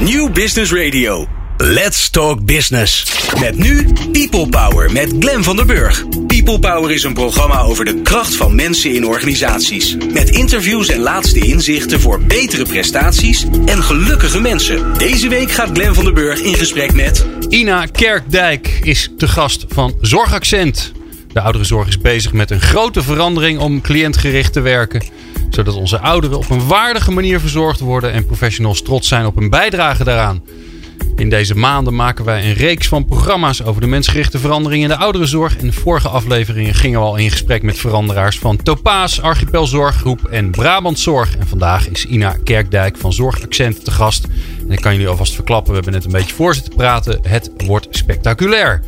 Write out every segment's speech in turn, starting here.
New Business Radio. Let's Talk Business. Met nu People Power met Glen van der Burg. People Power is een programma over de kracht van mensen in organisaties. Met interviews en laatste inzichten voor betere prestaties en gelukkige mensen. Deze week gaat Glen van der Burg in gesprek met... Ina Kerkdijk is te gast van Zorgaccent. De ouderenzorg is bezig met een grote verandering om cliëntgericht te werken. Zodat onze ouderen op een waardige manier verzorgd worden en professionals trots zijn op hun bijdrage daaraan. In deze maanden maken wij een reeks van programma's over de mensgerichte verandering in de ouderenzorg. In de vorige afleveringen gingen we al in gesprek met veranderaars van Topaas, Archipelzorggroep en Brabantzorg. En vandaag is Ina Kerkdijk van Zorgaccent te gast. En ik kan jullie alvast verklappen, we hebben net een beetje voor zitten praten. Het wordt spectaculair.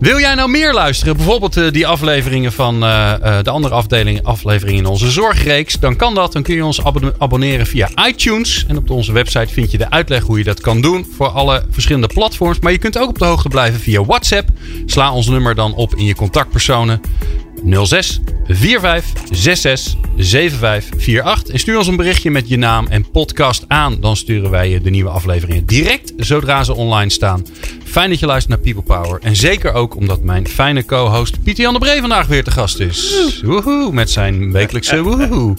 Wil jij nou meer luisteren? Bijvoorbeeld uh, die afleveringen van uh, uh, de andere afdeling, afleveringen in onze zorgreeks. Dan kan dat. Dan kun je ons abon abonneren via iTunes. En op onze website vind je de uitleg hoe je dat kan doen. Voor alle verschillende platforms. Maar je kunt ook op de hoogte blijven via WhatsApp. Sla ons nummer dan op in je contactpersonen. 06 45 66 75 48. En stuur ons een berichtje met je naam en podcast aan. Dan sturen wij je de nieuwe afleveringen direct zodra ze online staan. Fijn dat je luistert naar People Power. En zeker ook omdat mijn fijne co-host Pieter Jan de Bree vandaag weer te gast is. Woehoe, met zijn wekelijkse woehoe.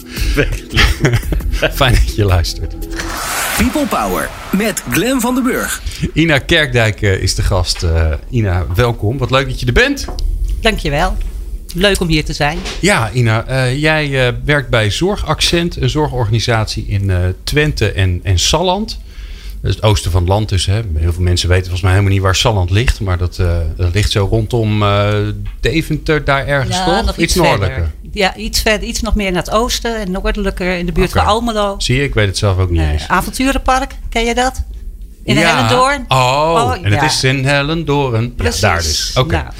Fijn dat je luistert. People Power met Glen van den Burg. Ina Kerkdijk is de gast. Uh, Ina, welkom. Wat leuk dat je er bent. Dankjewel. Leuk om hier te zijn. Ja, Ina, uh, jij uh, werkt bij Zorgaccent, een zorgorganisatie in uh, Twente en, en Salland. Het oosten van het land dus. Hè. Heel veel mensen weten volgens mij helemaal niet waar Salland ligt. Maar dat, dat ligt zo rondom Deventer, daar ergens ja, toch? Nog iets, iets noordelijker. Ja, iets verder. Iets nog meer naar het oosten en noordelijker in de buurt okay. van Almelo. Zie je, ik weet het zelf ook niet eens. Avonturenpark, ken je dat? In ja. Hellendoorn. Oh, oh en het is in Hellendoorn. Precies. Ja, daar dus. Oké. Okay. Nou.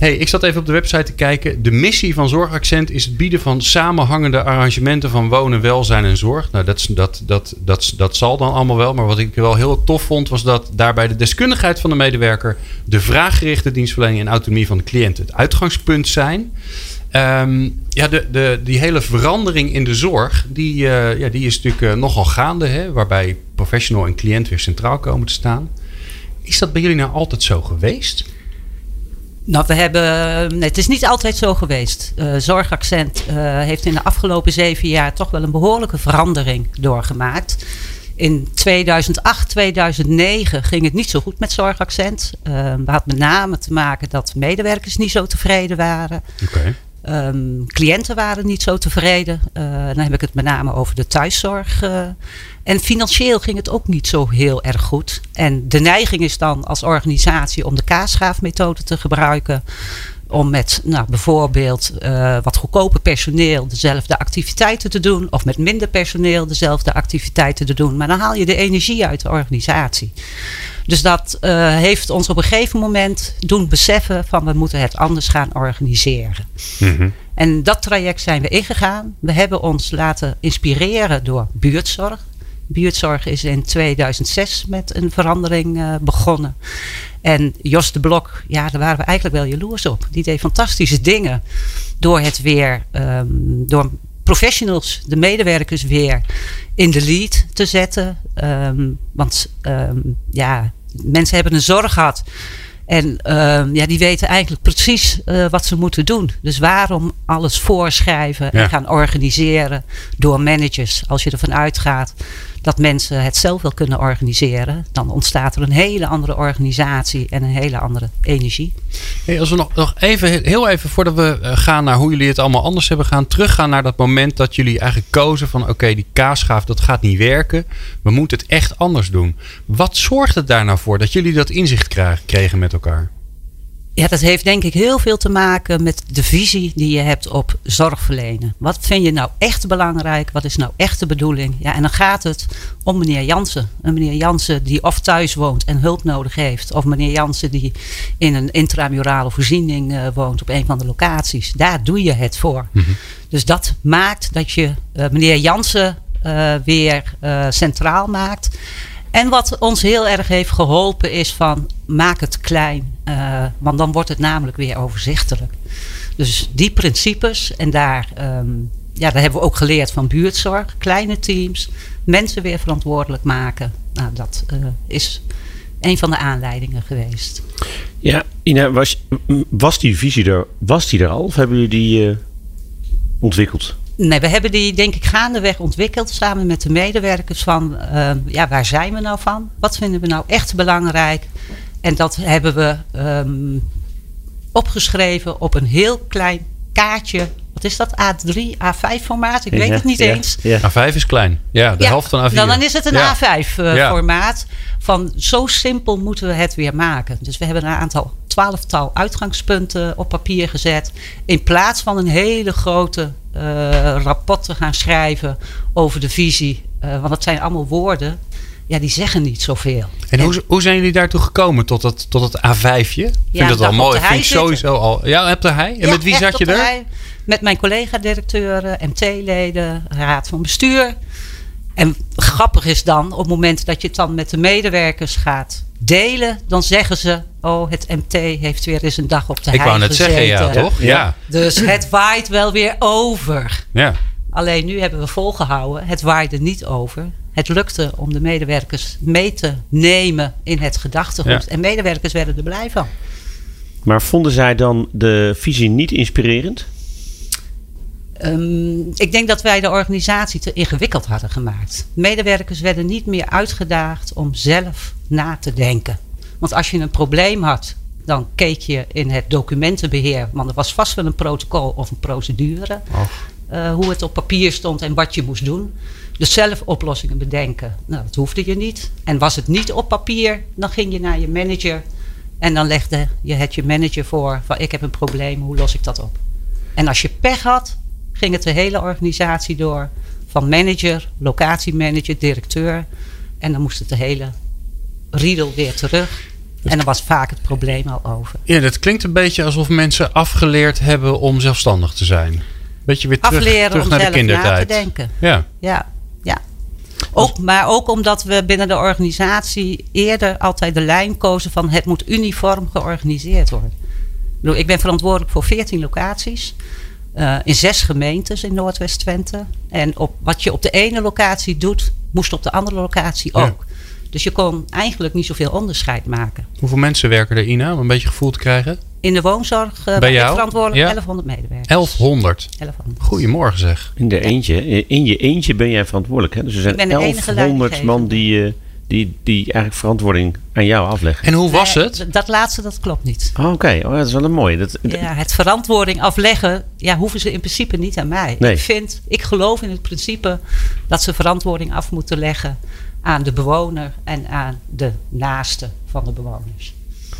Hey, ik zat even op de website te kijken. De missie van Zorgaccent is het bieden van samenhangende arrangementen van wonen, welzijn en zorg. Nou, dat, dat, dat, dat, dat zal dan allemaal wel. Maar wat ik wel heel tof vond, was dat daarbij de deskundigheid van de medewerker, de vraaggerichte dienstverlening en autonomie van de cliënt het uitgangspunt zijn. Um, ja, de, de, die hele verandering in de zorg, die, uh, ja, die is natuurlijk uh, nogal gaande. Hè, waarbij professional en cliënt weer centraal komen te staan. Is dat bij jullie nou altijd zo geweest? Nou, we hebben. Nee, het is niet altijd zo geweest. Uh, Zorgaccent uh, heeft in de afgelopen zeven jaar toch wel een behoorlijke verandering doorgemaakt. In 2008, 2009 ging het niet zo goed met Zorgaccent. Uh, we hadden met name te maken dat medewerkers niet zo tevreden waren. Okay. Um, cliënten waren niet zo tevreden. dan heb ik het met name over de thuiszorg. En financieel ging het ook niet zo heel erg goed. En de neiging is dan als organisatie om de kaasschaafmethode te gebruiken. Om met nou, bijvoorbeeld uh, wat goedkoper personeel dezelfde activiteiten te doen. Of met minder personeel dezelfde activiteiten te doen. Maar dan haal je de energie uit de organisatie. Dus dat uh, heeft ons op een gegeven moment doen beseffen van we moeten het anders gaan organiseren. Mm -hmm. En dat traject zijn we ingegaan. We hebben ons laten inspireren door buurtzorg. Buurtzorg is in 2006 met een verandering uh, begonnen. En Jos de Blok, ja, daar waren we eigenlijk wel jaloers op. Die deed fantastische dingen door het weer, um, door professionals, de medewerkers weer in de lead te zetten. Um, want um, ja, mensen hebben een zorg gehad. En uh, ja, die weten eigenlijk precies uh, wat ze moeten doen. Dus waarom alles voorschrijven en Ja. gaan organiseren door managers? Als je ervan uitgaat dat mensen het zelf wel kunnen organiseren, dan ontstaat er een hele andere organisatie en een hele andere energie. Hey, als we nog, nog even, heel even voordat we eh, gaan naar hoe jullie het allemaal anders hebben gaan, teruggaan naar dat moment dat jullie eigenlijk kozen van oké, die kaasschaaf dat gaat niet werken. We moeten het echt anders doen. Wat zorgt het daar nou voor dat jullie dat inzicht kregen met elkaar? Ja, dat heeft denk ik heel veel te maken met de visie die je hebt op zorgverlenen. Wat vind je nou echt belangrijk? Wat is nou echt de bedoeling? Ja, en dan gaat het om meneer Jansen. Een meneer Jansen die of thuis woont en hulp nodig heeft. Of meneer Jansen die in een intramurale voorziening eh, woont op een van de locaties. Daar doe je het voor. Dus dat maakt dat je eh, meneer Jansen eh, weer centraal maakt. En wat ons heel erg heeft geholpen is van maak het klein. eh, want dan wordt het namelijk weer overzichtelijk. Dus die principes en daar, ehm, ja, daar hebben we ook geleerd van buurtzorg. Kleine teams, mensen weer verantwoordelijk maken. Nou, dat uh, is een van de aanleidingen geweest. Ja, Ina, was, was die visie er, was die er al of hebben jullie die uh, ontwikkeld? Nee, we hebben die denk ik gaandeweg ontwikkeld samen met de medewerkers van uh, ja, waar zijn we nou van? Wat vinden we nou echt belangrijk? En dat hebben we um, opgeschreven op een heel klein kaartje. Wat is dat? A3, A5 formaat? Ik weet het niet ja, eens. Ja. A5 is klein. Ja, de helft van A4. Dan, dan is het een Ja. A5 uh, Ja. formaat. Van zo simpel moeten we het weer maken. Dus we hebben een aantal twaalftal uitgangspunten op papier gezet. In plaats van een hele grote uh, rapport te gaan schrijven over de visie. Uh, want dat zijn allemaal woorden. Ja, die zeggen niet zoveel. En hoe, hoe zijn jullie daartoe gekomen tot dat, tot het A5'je? Ik vind Ja, dat wel dag op mooi. Vind ik sowieso al. Ja, heb de hij? En Ja, met wie zat je er? Met mijn collega-directeuren, MT-leden, raad van bestuur. En grappig is dan, op het moment dat je het dan met de medewerkers gaat delen, dan zeggen ze: Oh, het MT heeft weer eens een dag op de Ik wou net zeggen, ja, toch? Ja. Dus het waait wel weer over. ja. Alleen nu hebben we volgehouden, het waaide niet over. Het lukte om de medewerkers mee te nemen in het gedachtegoed. Ja. En medewerkers werden er blij van. Maar vonden zij dan de visie niet inspirerend? Um, ik denk dat wij de organisatie te ingewikkeld hadden gemaakt. Medewerkers werden niet meer uitgedaagd om zelf na te denken. Want als je een probleem had, dan keek je in het documentenbeheer. Want er was vast wel een protocol of een procedure. Uh, hoe het op papier stond en wat je moest doen. Dus zelf oplossingen bedenken. Nou, dat hoefde je niet. En was het niet op papier, dan ging je naar je manager. En dan legde je het je manager voor. Van ik heb een probleem, hoe los ik dat op? En als je pech had, ging het de hele organisatie door. Van manager, locatiemanager, directeur. En dan moest het de hele riedel weer terug. En dan was vaak het probleem al over. Ja, dat klinkt een beetje alsof mensen afgeleerd hebben om zelfstandig te zijn. Beetje weer terug, Afleren terug om naar de na te kindertijd. denken. Ja. Ja, ja. Ook, maar ook omdat we binnen de organisatie eerder altijd de lijn kozen van het moet uniform georganiseerd worden. Ik, ben verantwoordelijk voor 14 locaties. Uh, in zes gemeentes in Noordwest-Twente. En op, wat je op de ene locatie doet, moest op de andere locatie Ja. Dus je kon eigenlijk niet zoveel onderscheid maken. Hoeveel mensen werken er, Ina? Om een beetje gevoel te krijgen. In de woonzorg uh, Bij ben ik verantwoordelijk Ja. 1100 medewerkers. 1100. 1100. Goedemorgen zeg. In, de eentje, in je eentje ben jij verantwoordelijk. Hè? Dus er zijn Ik ben de enige 1100 man die, eh, die, die eigenlijk verantwoording aan jou afleggen. En hoe was Nee, het? Dat laatste, dat klopt niet. Oh, Oké, oh, dat is wel een mooie. Dat, Ja, het verantwoording afleggen, ja, hoeven ze in principe niet aan mij. Nee. Ik vind, ik geloof in het principe dat ze verantwoording af moeten leggen aan de bewoner en aan de naaste van de bewoners.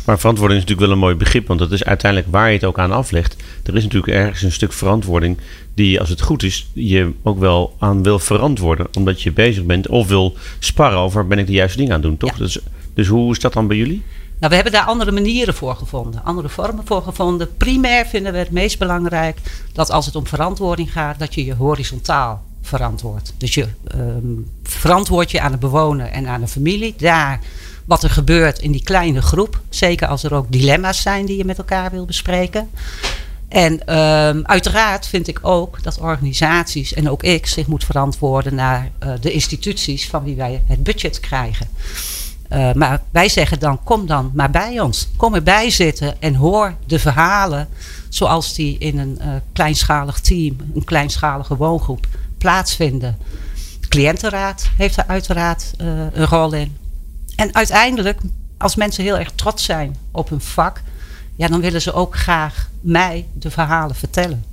Maar verantwoording is natuurlijk wel een mooi begrip, want dat is uiteindelijk waar je het ook aan aflegt. Er is natuurlijk ergens een stuk verantwoording die, als het goed is, je ook wel aan wil verantwoorden. Omdat je bezig bent of wil sparren over ben ik de juiste dingen aan het doen, toch? Ja. Dus, dus hoe is dat dan bij jullie? Nou, we hebben daar andere manieren voor gevonden, andere vormen voor gevonden. Primair vinden we het meest belangrijk dat als het om verantwoording gaat, dat je je horizontaal verantwoordt. Dus je ehm, verantwoord je aan de bewoner en aan de familie. Daar wat er gebeurt in die kleine groep. Zeker als er ook dilemma's zijn die je met elkaar wil bespreken. En ehm, uiteraard vind ik ook dat organisaties en ook ik zich moet verantwoorden naar eh, de instituties van wie wij het budget krijgen. Uh, maar wij zeggen dan, kom dan maar bij ons. Kom erbij zitten en hoor de verhalen zoals die in een uh, kleinschalig team, een kleinschalige woongroep plaatsvinden. De cliëntenraad heeft daar uiteraard uh, een rol in. En uiteindelijk, als mensen heel erg trots zijn op hun vak, ja, dan willen ze ook graag mij de verhalen vertellen.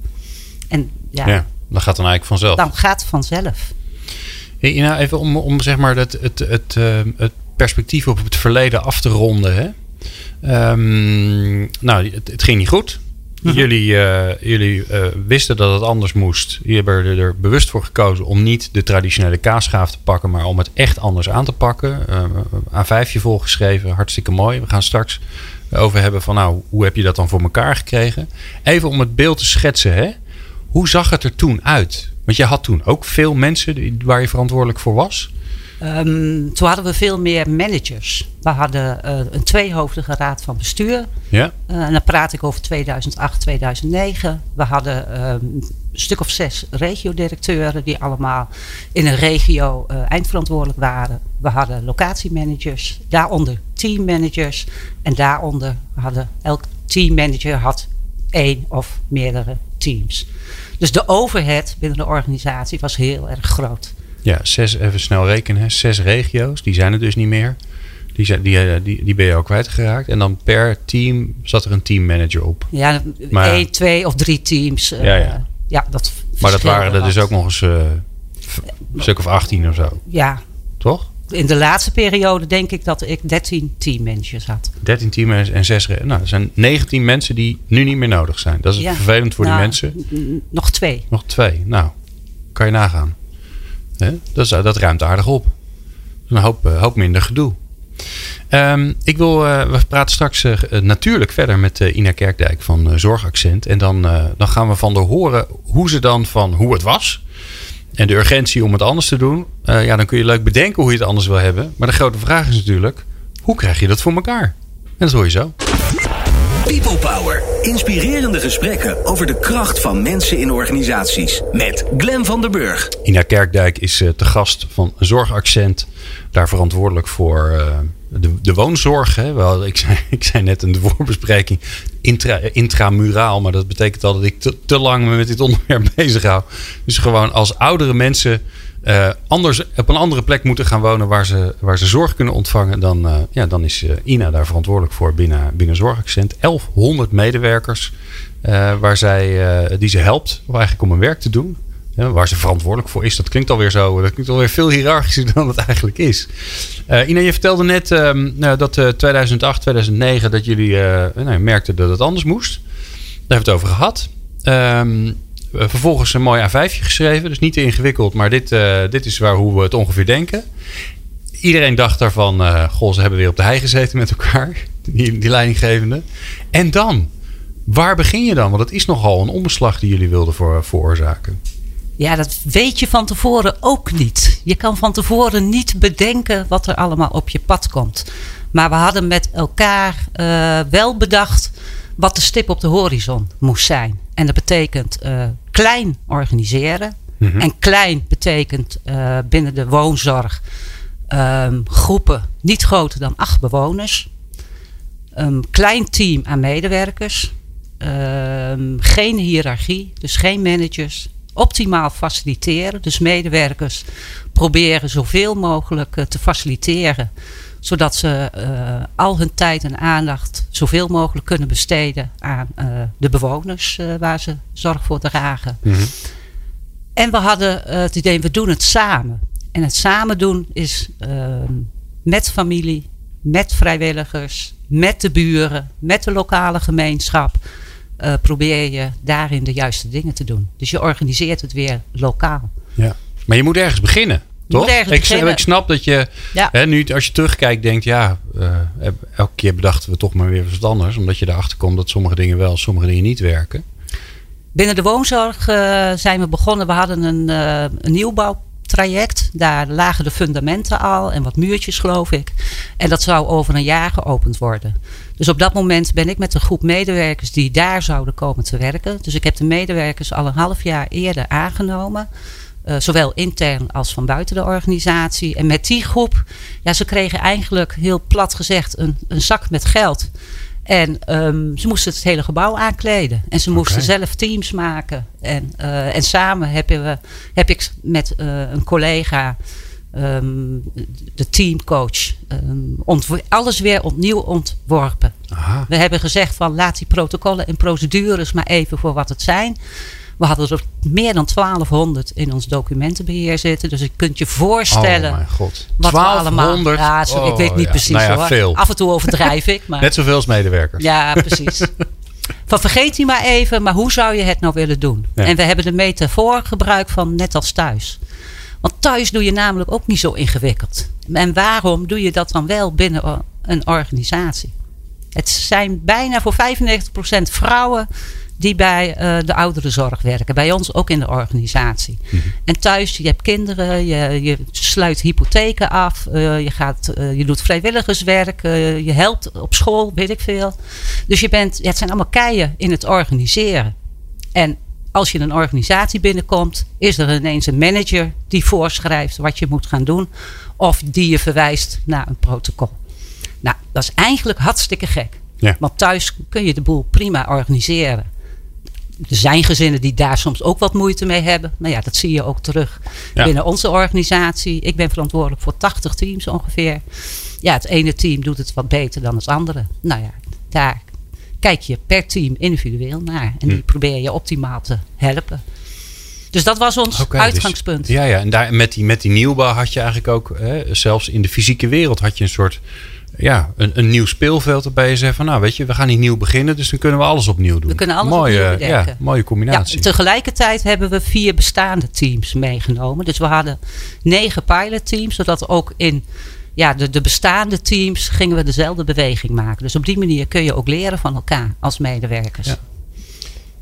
En ja, Ja, dat gaat dan eigenlijk vanzelf. dan gaat het vanzelf. Hey, Ina, even om, om zeg maar het, het, het, uh, het perspectief op het verleden af te ronden. Hè? Um, nou, het, het, ging niet goed. Jullie, jullie uh, wisten dat het anders moest. Jullie hebben er, bewust voor gekozen om niet de traditionele kaasschaaf te pakken, maar om het echt anders aan te pakken. Uh, A5 volgeschreven, hartstikke mooi. We gaan straks over hebben van nou, hoe heb je dat dan voor elkaar gekregen? Even om het beeld te schetsen, hè? Hoe zag het er toen uit? Want je had toen ook veel mensen waar je verantwoordelijk voor was. Um, toen hadden we veel meer managers. We hadden uh, een tweehoofdige raad van bestuur. Ja. Uh, en dan praat ik over 2008, 2009. We hadden um, een stuk of zes regiodirecteuren die allemaal in een regio uh, eindverantwoordelijk waren. we hadden locatiemanagers, daaronder teammanagers. En daaronder hadden elk teammanager had één of meerdere teams. Dus de overhead binnen de organisatie was heel erg groot. Ja, zes, even snel rekenen. Zes regio's, die zijn er dus niet meer. Die, zijn, die, eh, die, die ben je ook kwijtgeraakt. En dan per team zat er een teammanager op. Ja, Maar- één, twee of drie teams. eh, Ja, ja. ja, dat Maar dat waren er dus ook nog eens eh, een stuk of 18 of zo. Ja, Toch? in de laatste periode denk ik dat ik 13 teammanagers had. 13 teammanagers en 6 re- Nou, er zijn 19 mensen die nu niet meer nodig zijn. Dat is Ja. vervelend voor Nou, die mensen. n- Nog twee. Nog twee. Nou, kan je nagaan. Dat, dat ruimt aardig op. Een hoop, eh, minder gedoe. Ehm, ik wil, eh, we praten straks eh, natuurlijk verder met Ina Kerkdijk van Zorgaccent. En dan, dan gaan we van haar horen hoe ze dan van hoe het was. En de urgentie om het anders te doen. Ja, dan kun je leuk bedenken hoe je het anders wil hebben. Maar de grote vraag is natuurlijk, hoe krijg je dat voor elkaar? En dat hoor je zo. People Power. Inspirerende gesprekken over de kracht van mensen in organisaties. Met Glen van der Burg. Ina Kerkdijk is eh, te gast van Zorgaccent. Daar verantwoordelijk voor eh, de, de woonzorg. Hè. Wel, ik, zei, ik zei net in de voorbespreking intra, intramuraal. Maar dat betekent al dat ik te, te lang me met dit onderwerp bezig hou. Dus gewoon als oudere mensen eh, anders, op een andere plek moeten gaan wonen... waar ze, waar ze zorg kunnen ontvangen... dan, eh, ja, dan is eh, Ina daar verantwoordelijk voor binnen, binnen Zorgaccent. 1100 medewerkers waar zij, die ze helpt eigenlijk om hun werk te doen. Waar ze verantwoordelijk voor is. Dat klinkt alweer zo. Dat klinkt alweer veel hiërarchischer dan het eigenlijk is. Ina, je vertelde net ehm, nou, dat eh 2008, 2009 dat jullie nou, merkten dat het anders moest. Daar hebben we het over gehad. Ehm, eh, vervolgens een mooi A5 geschreven. Dus niet te ingewikkeld, maar dit, eh, dit is waar, hoe we het ongeveer denken. Iedereen dacht daarvan, eh goh, ze hebben weer op de hei gezeten met elkaar. Die, die leidinggevende. En dan? Waar begin je dan? Want het is nogal een omslag die jullie wilden voor, veroorzaken. Ja, dat weet je van tevoren ook niet. Je kan van tevoren niet bedenken wat er allemaal op je pad komt. Maar we hadden met elkaar eh, wel bedacht wat de stip op de horizon moest zijn. En dat betekent eh, klein organiseren. En klein betekent eh, binnen de woonzorg ehm, groepen niet groter dan acht bewoners. Een klein team aan medewerkers. Ehm, geen hiërarchie, dus geen managers. Optimaal faciliteren, dus medewerkers proberen zoveel mogelijk eh, te faciliteren. Zodat ze eh, al hun tijd en aandacht zoveel mogelijk kunnen besteden aan eh, de bewoners eh, waar ze zorg voor dragen. En we hadden het idee, we doen het samen. En het samen doen is ehm, met familie, met vrijwilligers, met de buren, met de lokale gemeenschap. probeer je daarin de juiste dingen te doen. Dus je organiseert het weer lokaal. Ja. Maar je moet ergens beginnen. Toch? ik, beginnen. ik snap dat je Ja. hè, nu, als je terugkijkt, denkt: ja, eh, elke keer bedachten we toch maar weer wat anders. Omdat je erachter komt dat sommige dingen wel, sommige dingen niet werken. Binnen de woonzorg eh, zijn we begonnen. We hadden een, eh, een nieuwbouwtraject. Daar lagen de fundamenten al en wat muurtjes, geloof ik. En dat zou over een jaar geopend worden. Dus op dat moment ben ik met een groep medewerkers die daar zouden komen te werken. Dus ik heb de medewerkers al een half jaar eerder aangenomen. Eh, zowel intern als van buiten de organisatie. En met die groep, ja, ze kregen eigenlijk heel plat gezegd een, een zak met geld. En ehm, ze moesten het hele gebouw aankleden. En ze moesten zelf teams maken. En, eh, en samen hebben we, heb ik met eh, een collega, ehm, de teamcoach, ehm, alles weer opnieuw ontworpen. Aha. We hebben gezegd van laat die protocollen en procedures maar even voor wat het zijn. We hadden er meer dan 1200 in ons documentenbeheer zitten. Dus je kunt je voorstellen Oh mijn god. wat we allemaal... 1200? Ja, zo, ik Oh, weet niet ja. precies Nou ja, hoor. veel. Af en toe overdrijf ik. Maar... Net zoveel als medewerkers. Ja, precies. Van vergeet die maar even, maar hoe zou je het nou willen doen? En we hebben de metafoor gebruikt van net als thuis. Want thuis doe je namelijk ook niet zo ingewikkeld. En waarom doe je dat dan wel binnen een organisatie? Het zijn bijna voor 95% vrouwen die bij eh, de ouderenzorg werken. Bij ons ook in de organisatie. En thuis, je hebt kinderen, je, je sluit hypotheken af, eh, je, gaat, eh, je doet vrijwilligerswerk, je helpt op school, weet ik veel. Dus je bent, ja, het zijn allemaal keien in het organiseren. En als je een organisatie binnenkomt, is er ineens een manager die voorschrijft wat je moet gaan doen. Of die je verwijst naar een protocol. Nou, dat is eigenlijk hartstikke gek. Ja. Want thuis kun je de boel prima organiseren. Er zijn gezinnen die daar soms ook wat moeite mee hebben. Nou ja, dat zie je ook terug Ja. binnen onze organisatie. Ik ben verantwoordelijk voor 80 teams ongeveer. Ja, het ene team doet het wat beter dan het andere. Nou ja, daar kijk je per team individueel naar. En die Hm. probeer je optimaal te helpen. Dus dat was ons dus- uitgangspunt. ja, ja. En daar, met, die, met die nieuwbouw had je eigenlijk ook, hè, zelfs in de fysieke wereld, had je een soort, ja, een, een nieuw speelveld waarbij je zegt van, nou weet je, we gaan niet nieuw beginnen, dus dan kunnen we alles opnieuw doen. We kunnen alles mooie, opnieuw bedenken. Ja, mooie Ja, combinatie. tegelijkertijd hebben we vier bestaande teams meegenomen. Dus we hadden negen pilotteams, zodat ook in ja, de, de bestaande teams gingen we dezelfde beweging maken. Dus op die manier kun je ook leren van elkaar als medewerkers. Ja.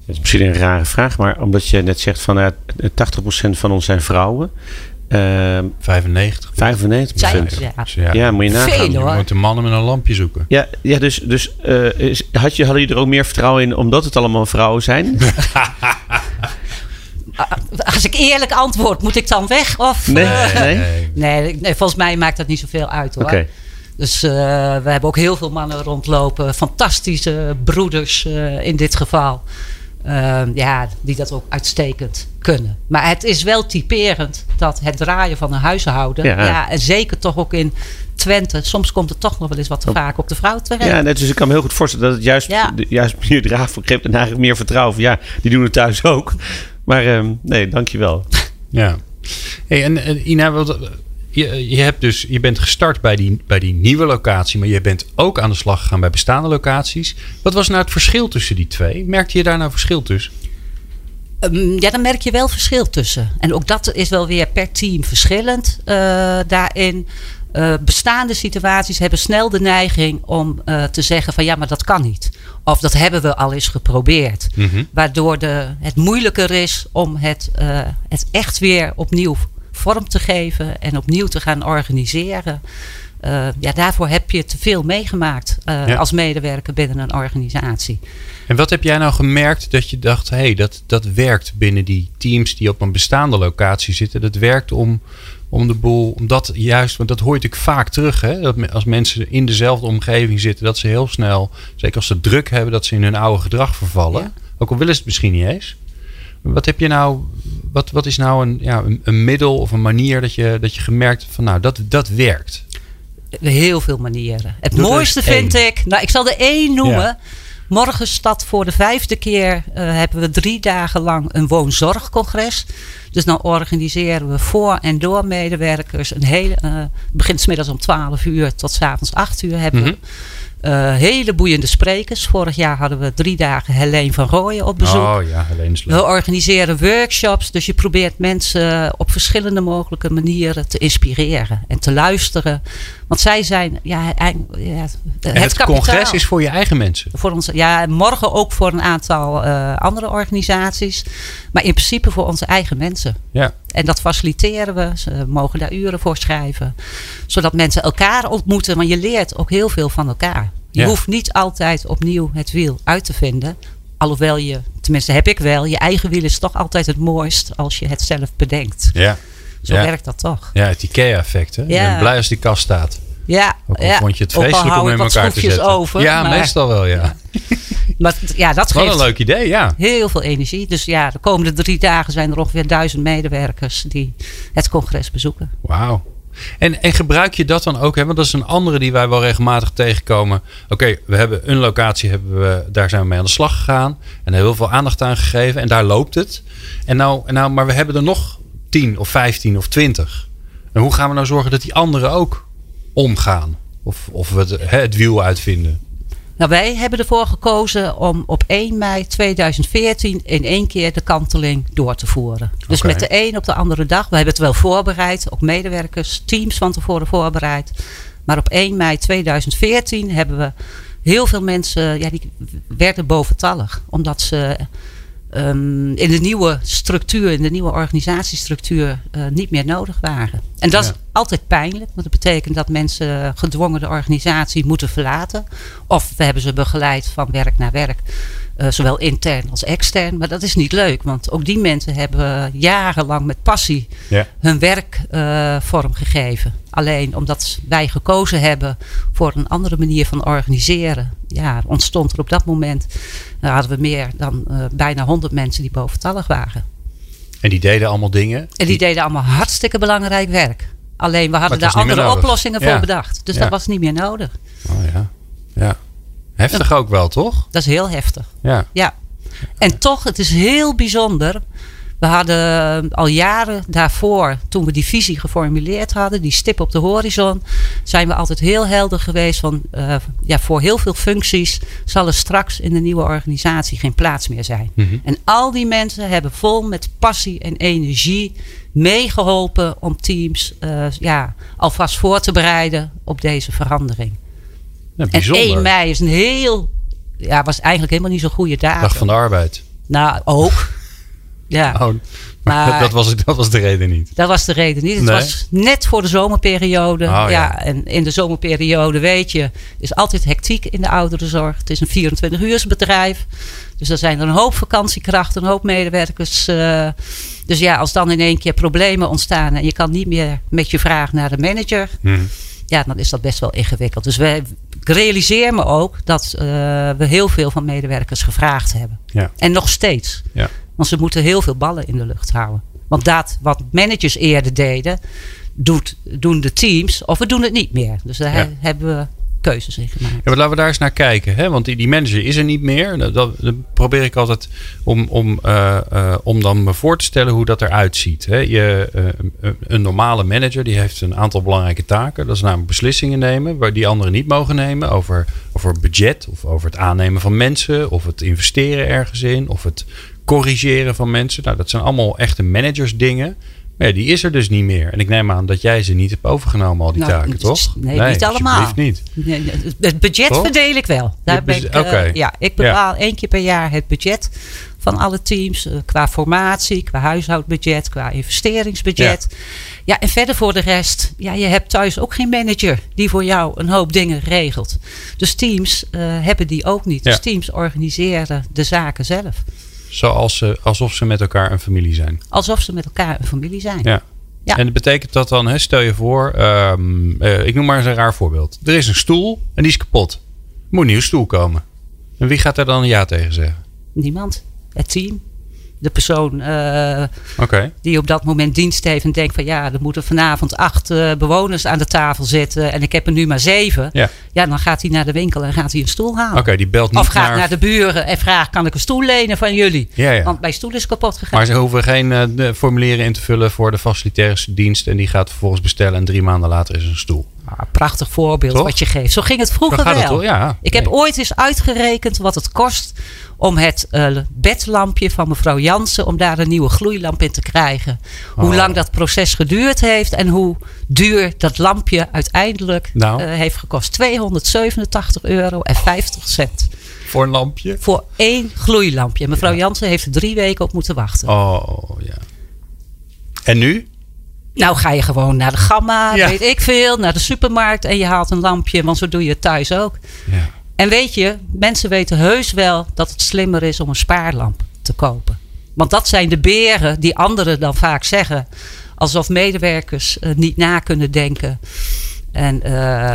Dat is misschien een rare vraag, maar omdat je net zegt van eh, 80% van ons zijn vrouwen. Ehm 95. 95%. Zijn- ja. Ja, Ja, moet je nagaan. Veel, je moet de mannen met een lampje zoeken. Ja, ja dus, dus eh, had je, hadden jullie er ook meer vertrouwen in omdat het allemaal vrouwen zijn? Als ik eerlijk antwoord, moet ik dan weg? Of, Nee, eh, nee. Nee. nee, nee, volgens mij maakt dat niet zoveel uit hoor. Oké. Dus eh, we hebben ook heel veel mannen rondlopen. Fantastische broeders eh, in dit geval. Ehm, ja, die dat ook uitstekend kunnen. Maar het is wel typerend dat het draaien van een huishouden. Ja. Ja. en zeker toch ook in Twente. Soms komt het toch nog wel eens wat te vaak op de vrouw terecht. Ja, net, dus ik kan me heel goed voorstellen dat het juist, Ja. de, juist Draaf geeft en eigenlijk meer vertrouwen van ja, die doen het thuis ook. Maar ehm, nee, dankjewel. Ja. Hey, en eh, Ina, wat, je, je, hebt dus, je bent gestart bij die, bij die nieuwe locatie, maar je bent ook aan de slag gegaan bij bestaande locaties. Wat was nou het verschil tussen die twee? Merkte je daar nou verschil tussen? Ehm, ja, dan merk je wel verschil tussen. En ook dat is wel weer per team verschillend eh, daarin. Eh, bestaande situaties hebben snel de neiging om eh, te zeggen van ja, maar dat kan niet. Of dat hebben we al eens geprobeerd. Mhm. Waardoor de, het moeilijker is om het, het echt weer opnieuw vorm te geven en opnieuw te gaan organiseren. Eh, ja, daarvoor heb je te veel meegemaakt eh, Ja. als medewerker binnen een organisatie. En wat heb jij nou gemerkt dat je dacht, hé, hey, dat, dat werkt binnen die teams die op een bestaande locatie zitten. Dat werkt om, om de boel, omdat juist, want dat hoor je natuurlijk vaak terug, hè, dat als mensen in dezelfde omgeving zitten, dat ze heel snel, zeker als ze druk hebben, dat ze in hun oude gedrag vervallen. Ja. Ook al willen ze het misschien niet eens. Wat heb je nou, wat, wat is nou een, ja, een, een middel of een manier dat je, dat je gemerkt van, nou, dat, dat werkt? Heel veel manieren. Het Doe mooiste vind één. ik, nou ik zal er één noemen. Ja. Morgen staat voor de vijfde keer eh, hebben we drie dagen lang een woonzorgcongres. Dus dan organiseren we voor en door medewerkers een hele. het begint 's middags om 12 uur tot 's avonds 8 uur hebben we. Eh, hele boeiende sprekers. Vorig jaar hadden we drie dagen Helene van Rooyen op bezoek. Oh ja, is We organiseren workshops, dus je probeert mensen op verschillende mogelijke manieren te inspireren en te luisteren. Want zij zijn ja, het, het congres is voor je eigen mensen. Voor ons, ja, en morgen ook voor een aantal eh, andere organisaties. Maar in principe voor onze eigen mensen. Ja. En dat faciliteren we. Ze mogen daar uren voor schrijven. Zodat mensen elkaar ontmoeten. Want je leert ook heel veel van elkaar. Je Ja. hoeft niet altijd opnieuw het wiel uit te vinden. Alhoewel je, tenminste heb ik wel, je eigen wiel is toch altijd het mooist als je het zelf bedenkt. Ja. Zo Ja. werkt dat toch. Ja, het IKEA-effect. hè? Je Ja. bent blij als die kast staat. Ja, Ook al ja. vond je het vreselijk om in wat elkaar te zetten. over. ja, maar, meestal wel, ja. Maar ja, dat Wat geeft een leuk idee, ja. heel veel energie. Dus ja, de komende drie dagen zijn er ongeveer duizend medewerkers die het congres bezoeken. Wauw. En, en gebruik je dat dan ook? Hè? Want dat is een andere die wij wel regelmatig tegenkomen. Oké, we hebben een locatie, hebben we, daar zijn we mee aan de slag gegaan. En heel veel aandacht aan gegeven. En daar loopt het. En nou, nou, maar we hebben er nog 10 of 15 of 20. En hoe gaan we nou zorgen dat die anderen ook omgaan? Of, of we het, hè, het wiel uitvinden? Nou, wij hebben ervoor gekozen om op 1 mei 2014 in één keer de kanteling door te voeren. Dus met de een op de andere dag. We hebben het wel voorbereid, ook medewerkers, teams van tevoren voorbereid. Maar op 1 mei 2014 hebben we heel veel mensen, ja, die werden boventallig. Omdat ze ehm, in de nieuwe structuur, in de nieuwe organisatiestructuur, eh, niet meer nodig waren. En dat Ja. is altijd pijnlijk, want dat betekent dat mensen gedwongen de organisatie moeten verlaten. Of we hebben ze begeleid van werk naar werk. Eh, zowel intern als extern. Maar dat is niet leuk, want ook die mensen hebben jarenlang met passie Ja. hun werk eh, vormgegeven. Alleen omdat wij gekozen hebben voor een andere manier van organiseren, ja, ontstond er op dat moment, eh, hadden we meer dan bijna 100 mensen die boventallig waren. En die deden allemaal dingen. En die deden allemaal hartstikke belangrijk werk. Alleen we hadden daar andere oplossingen voor bedacht. Dus Ja. dat was niet meer nodig. Oh ja. Ja. Heftig ook wel, toch? Dat is heel heftig. Ja. Ja. En toch, het is heel bijzonder. We hadden al jaren daarvoor, toen we die visie geformuleerd hadden, die stip op de horizon, zijn we altijd heel helder geweest van, eh, ja, voor heel veel functies zal er straks in de nieuwe organisatie geen plaats meer zijn. Mhm. En al die mensen hebben vol met passie en energie meegeholpen om teams eh, ja, alvast voor te bereiden op deze verandering. Ja, En bijzonder. 1 mei is een heel, ja, was eigenlijk helemaal niet zo'n goede datum. Dag van de arbeid. Nou, ook. Ja, Oh, Maar- dat, was, dat was de reden niet. dat was de reden niet. Het Nee. was net voor de zomerperiode. Oh, ja. ja. en in de zomerperiode weet je, is altijd hectiek in de ouderenzorg. Het is een 24-uursbedrijf. Dus er zijn er een hoop vakantiekrachten, een hoop medewerkers. eh, dus ja, als dan in één keer problemen ontstaan en je kan niet meer met je vraag naar de manager, Hm. Ja, dan is dat best wel ingewikkeld. Dus we, ik realiseer me ook dat eh, we heel veel van medewerkers gevraagd hebben. Ja. En nog steeds. Ja. Want ze moeten heel veel ballen in de lucht houden. Want dat wat managers eerder deden, doet, doen de teams of we doen het niet meer. Dus daar Ja. hebben we keuzes in. Ja, laten we daar eens naar kijken. Hè? Want die, die manager is er niet meer. Dat, dat, dat probeer ik altijd om, om, eh, eh, om dan me voor te stellen hoe dat eruit ziet. Hè? Je, eh, een- normale manager die heeft een aantal belangrijke taken. Dat is namelijk beslissingen nemen waar die anderen niet mogen nemen. Over, over budget of over het aannemen van mensen. Of het investeren ergens in. Of het corrigeren van mensen. Nou, dat zijn allemaal echte managersdingen. Maar ja, die is er dus niet meer. En ik neem aan dat jij ze niet hebt overgenomen, al die Nou, taken, toch? nee, niet allemaal. niet. Nee, Het budget Toch? verdeel ik wel. Daar ben ik, eh, ja, ik bepaal één keer per jaar het budget van alle teams. eh, qua formatie, qua huishoudbudget, qua investeringsbudget. Ja. en verder voor de rest. Ja, je hebt thuis ook geen manager die voor jou een hoop dingen regelt. Dus teams eh, hebben die ook niet. Ja. Dus teams organiseren de zaken zelf. Zoals ze, alsof ze met elkaar een familie zijn. Alsof ze met elkaar een familie zijn. Ja. Ja. En dat betekent dat dan, hè, stel je voor, ehm, eh, ik noem maar eens een raar voorbeeld. Er is een stoel en die is kapot. Er moet een nieuwe stoel komen. En wie gaat daar dan ja tegen zeggen? Niemand. Het team. De persoon eh, die op dat moment dienst heeft en denkt van ja, er moeten vanavond acht eh, bewoners aan de tafel zitten en ik heb er nu maar zeven. Ja. Ja, dan gaat hij naar de winkel en gaat hij een stoel halen. Oké, die belt niet Of gaat naar... naar de buren en vraagt kan ik een stoel lenen van jullie? Ja, ja. Want mijn stoel is kapot gegaan. Maar ze hoeven geen eh, formulieren in te vullen voor de facilitaire dienst. En die gaat vervolgens bestellen en drie maanden later is er een stoel. Ah, prachtig voorbeeld Toch? wat je geeft. Zo ging het vroeger wel. het toch? Ja. Ik heb ooit eens uitgerekend wat het kost om het eh, bedlampje van mevrouw Jansen, om daar een nieuwe gloeilamp in te krijgen. Hoe Oh. lang dat proces geduurd heeft en hoe duur dat lampje uiteindelijk Nou. eh, heeft gekost. 287 euro en 50 cent. Voor een lampje? Voor één gloeilampje. Mevrouw Jansen heeft er drie weken op moeten wachten. Oh, ja. En nu? Nou ga je gewoon naar de gamma, Ja. weet ik veel, naar de supermarkt en je haalt een lampje, want zo doe je het thuis ook. Ja. En weet je, mensen weten heus wel dat het slimmer is om een spaarlamp te kopen. Want dat zijn de beren die anderen dan vaak zeggen. Alsof medewerkers eh, niet na kunnen denken. En eh,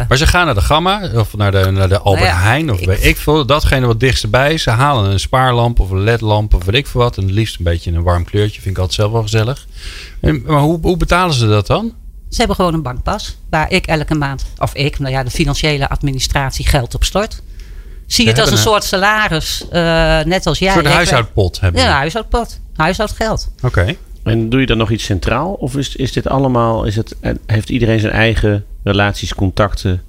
Maar ze gaan naar de Gamma of naar de, naar de Albert Nou ja, Heijn of ik- weet ik veel. Datgene wat dichtst bij is. Ze halen een spaarlamp of een ledlamp of weet ik veel wat. En het liefst een beetje een warm kleurtje. Vind ik altijd zelf wel gezellig. En, maar hoe, hoe betalen ze dat dan? ze hebben gewoon een bankpas. Waar ik elke maand, of ik, nou ja, de financiële administratie geld op stort. Zie het als een soort salaris, eh, net als jij. een soort Ik- huishoudpot hebben Ja, een huishoudpot. Huishoudgeld. Oké. En doe je dan nog iets centraal? Of is, is dit allemaal, is het, en heeft iedereen zijn eigen relaties, contacten,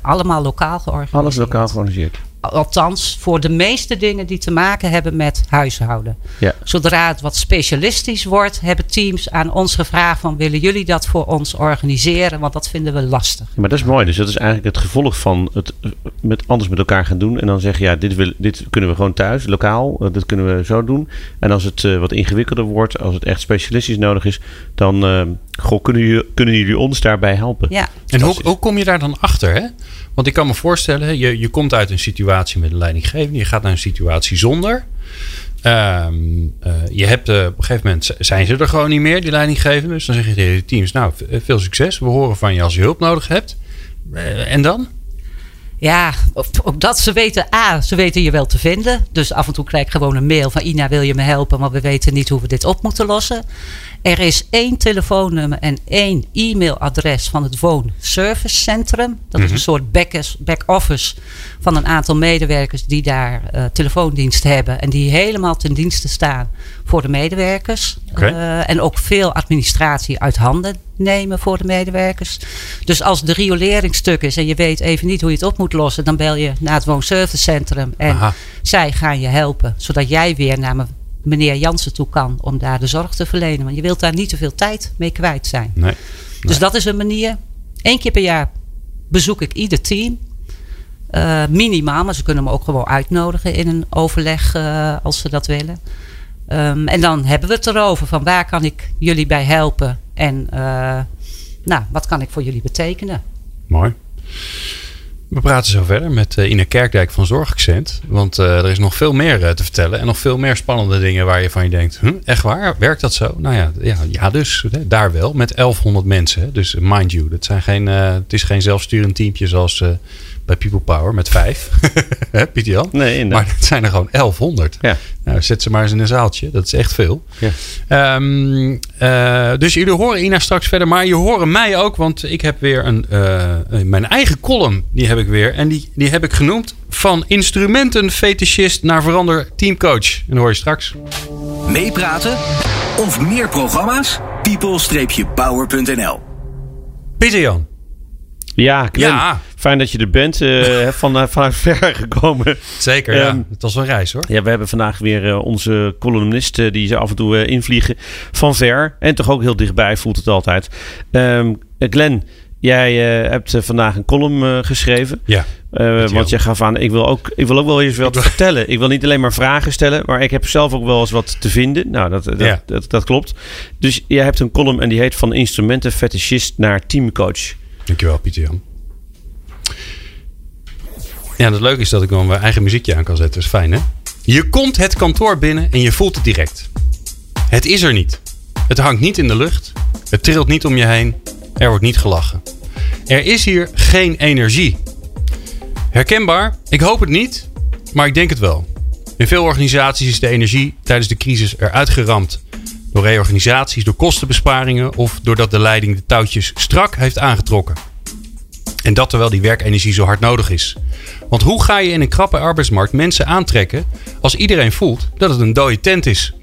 Allemaal lokaal georganiseerd. alles lokaal georganiseerd? Althans, voor de meeste dingen die te maken hebben met huishouden. Ja. Zodra het wat specialistisch wordt, hebben teams aan ons gevraagd van willen jullie dat voor ons organiseren? Want dat vinden we lastig. Ja, maar dat is mooi. Dus dat is eigenlijk het gevolg van het met, anders met elkaar gaan doen. En dan zeggen, ja, dit, wil, dit kunnen we gewoon thuis, lokaal. eh, dit kunnen we zo doen. En als het eh, wat ingewikkelder wordt, als het echt specialistisch nodig is, dan, eh, Goh, kunnen jullie, kunnen jullie ons daarbij helpen? Ja, En hoe, hoe kom je daar dan achter? Hè? Want ik kan me voorstellen, je, je komt uit een situatie met een leidinggevende. Je gaat naar een situatie zonder. Ehm, eh, je hebt, eh, op een gegeven moment zijn ze er gewoon niet meer, die leidinggevenden. Dus dan zeg je tegen de teams, nou, v- veel succes. We horen van je als je hulp nodig hebt. Eh, en dan? Ja, ook, ook dat ze weten, A, ze weten je wel te vinden. Dus af en toe krijg ik gewoon een mail van Ina, wil je me helpen? Maar we weten niet hoe we dit op moeten lossen. Er is één telefoonnummer en één e-mailadres van het woonservicecentrum. Dat is een soort back- back-office van een aantal medewerkers die daar eh, telefoondienst hebben. En die helemaal ten dienste staan voor de medewerkers. Eh, en ook veel administratie uit handen nemen voor de medewerkers. Dus als de riolering stuk is en je weet even niet hoe je het op moet lossen, dan bel je naar het woonservicecentrum en Aha. zij gaan je helpen, zodat jij weer naar meneer Jansen toe kan om daar de zorg te verlenen. Want je wilt daar niet te veel tijd mee kwijt zijn. Nee. Dus dat is een manier. Eén keer per jaar bezoek ik ieder team. Eh, minimaal, maar ze kunnen me ook gewoon uitnodigen in een overleg eh, als ze dat willen. Ehm, en dan hebben we het erover van waar kan ik jullie bij helpen en eh, nou, wat kan ik voor jullie betekenen. Mooi. We praten zo verder met eh, Ine Kerkdijk van Zorgaccent. Want eh, er is nog veel meer eh, te vertellen. En nog veel meer spannende dingen waar je van je denkt... Echt waar? Werkt dat zo? Nou ja, ja, dus hè, daar wel. Met 1100 mensen. Dus mind you, dat zijn geen, het is geen zelfsturend teampje zoals bij People Power met vijf. Jan? Nee, inderdaad. Maar het zijn er gewoon 1100. Ja. Nou, zet ze maar eens in een zaaltje. Dat is echt veel. Ja. Ehm, eh, dus jullie horen Ina straks verder. Maar je horen mij ook. Want ik heb weer een, eh, mijn eigen column. Die heb ik weer. En die, die heb ik genoemd. Van instrumentenfetischist naar verander teamcoach. En dat hoor je straks. Meepraten of meer programma's? people-power.nl Pieter Jan. Ja, Glenn, Ja. fijn dat je er bent. eh, van, vanuit ver gekomen. Zeker, Ehm, ja. Het was een reis hoor. Ja, we hebben vandaag weer eh, onze columnist eh, die ze af en toe eh, invliegen van ver. En toch ook heel dichtbij voelt het altijd. Ehm eh, Glenn, jij eh, hebt eh, vandaag een column eh, geschreven. Ja. Eh, want jij gaf aan, ik wil ook, ik wil ook wel eens wat vertellen. Ik wil niet alleen maar vragen stellen, maar ik heb zelf ook wel eens wat te vinden. Nou, dat, dat, Ja. dat, dat klopt. Dus jij hebt een column en die heet van instrumentenfetischist naar teamcoach. Dankjewel, Pieter Jan. Ja, het leuke is dat ik dan mijn eigen muziekje aan kan zetten. Dat is fijn, hè? Je komt het kantoor binnen en je voelt het direct. Het is er niet. Het hangt niet in de lucht. Het trilt niet om je heen. Er wordt niet gelachen. Er is hier geen energie. Herkenbaar? Ik hoop het niet, maar ik denk het wel. In veel organisaties is de energie tijdens de crisis eruit geramd. Door reorganisaties, door kostenbesparingen of doordat de leiding de touwtjes strak heeft aangetrokken. En dat terwijl die werkenergie zo hard nodig is. Want hoe ga je in een krappe arbeidsmarkt mensen aantrekken als iedereen voelt dat het een dode tent is?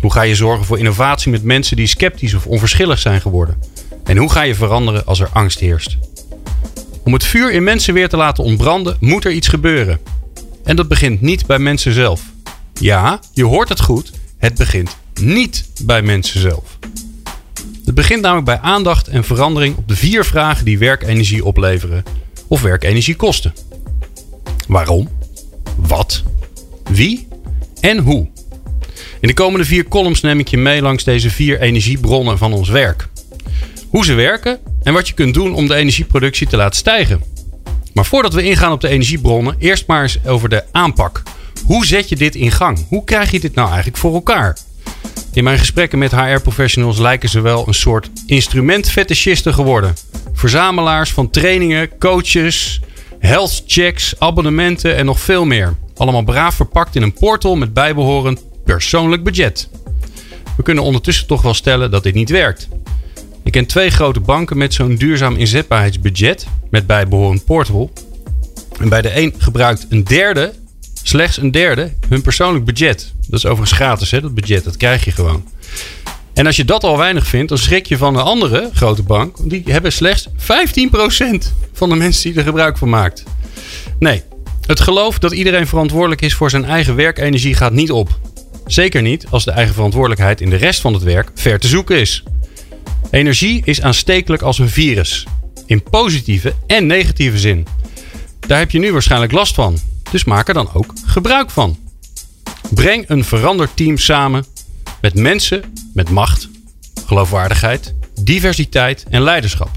Hoe ga je zorgen voor innovatie met mensen die sceptisch of onverschillig zijn geworden? En hoe ga je veranderen als er angst heerst? Om het vuur in mensen weer te laten ontbranden, moet er iets gebeuren. En dat begint niet bij mensen zelf. Ja, je hoort het goed. Het begint niet bij mensen zelf. Het begint namelijk bij aandacht en verandering op de vier vragen die werkenergie opleveren of werkenergie kosten. Waarom? Wat? Wie? En hoe? In de komende vier columns neem ik je mee langs deze vier energiebronnen van ons werk. Hoe ze werken en wat je kunt doen om de energieproductie te laten stijgen. Maar voordat we ingaan op de energiebronnen, eerst maar eens over de aanpak. Hoe zet je dit in gang? Hoe krijg je dit nou eigenlijk voor elkaar? In mijn gesprekken met HR-professionals lijken ze wel een soort instrumentfetischisten geworden. Verzamelaars van trainingen, coaches, health checks, abonnementen en nog veel meer. Allemaal braaf verpakt in een portal met bijbehorend persoonlijk budget. We kunnen ondertussen toch wel stellen dat dit niet werkt. Ik ken twee grote banken met zo'n duurzaam inzetbaarheidsbudget met bijbehorend portal. En bij de een gebruikt een derde, slechts een derde, hun persoonlijk budget. Dat is overigens gratis, hè, dat budget. Dat krijg je gewoon. En als je dat al weinig vindt, dan schrik je van een andere grote bank. Die hebben slechts 15% van de mensen die er gebruik van maakt. Nee, het geloof dat iedereen verantwoordelijk is voor zijn eigen werkenergie gaat niet op. Zeker niet als de eigen verantwoordelijkheid in de rest van het werk ver te zoeken is. Energie is aanstekelijk als een virus. In positieve en negatieve zin. Daar heb je nu waarschijnlijk last van. Dus maak er dan ook gebruik van. Breng een veranderd team samen met mensen met macht, geloofwaardigheid diversiteit en leiderschap.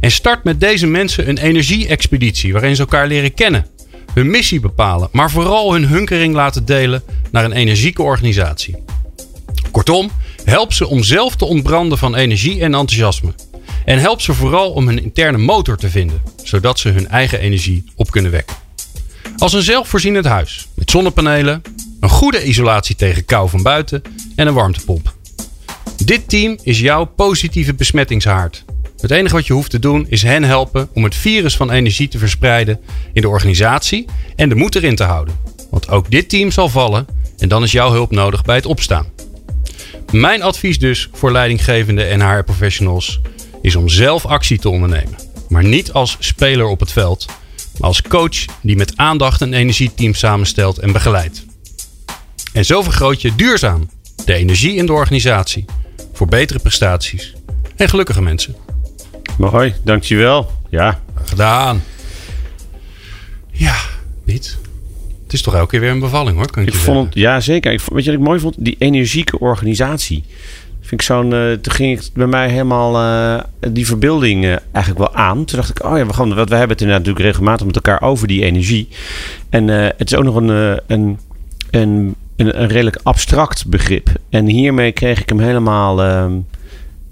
En start met deze mensen een energie-expeditie waarin ze elkaar leren kennen, hun missie bepalen, maar vooral hun hunkering laten delen naar een energieke organisatie. Kortom, help ze om zelf te ontbranden van energie en enthousiasme. En help ze vooral om hun interne motor te vinden, zodat ze hun eigen energie op kunnen wekken. Als een zelfvoorzienend huis met zonnepanelen, een goede isolatie tegen kou van buiten en een warmtepomp. Dit team is jouw positieve besmettingshaard. Het enige wat je hoeft te doen is hen helpen om het virus van energie te verspreiden in de organisatie en de moed erin te houden. Want ook dit team zal vallen en dan is jouw hulp nodig bij het opstaan. Mijn advies dus voor leidinggevenden en HR-professionals is om zelf actie te ondernemen. Maar niet als speler op het veld, maar als coach die met aandacht een energieteam samenstelt en begeleidt. En zo vergroot je duurzaam de energie in de organisatie voor betere prestaties en gelukkige mensen. Mooi, dankjewel. Ja. Gedaan. Ja, niet. Het is toch elke keer weer een bevalling hoor, kan ik, Ik je vond het, ja zeker. Ik, weet je wat ik mooi vond? Die energieke organisatie. Vind ik zo'n, eh, toen ging ik bij mij helemaal eh, die verbeelding eh, eigenlijk wel aan. Toen dacht ik, oh ja, we, gaan, want we hebben het inderdaad natuurlijk regelmatig met elkaar over die energie. En het is ook nog een, een, een, een, een redelijk abstract begrip. En hiermee kreeg ik hem helemaal,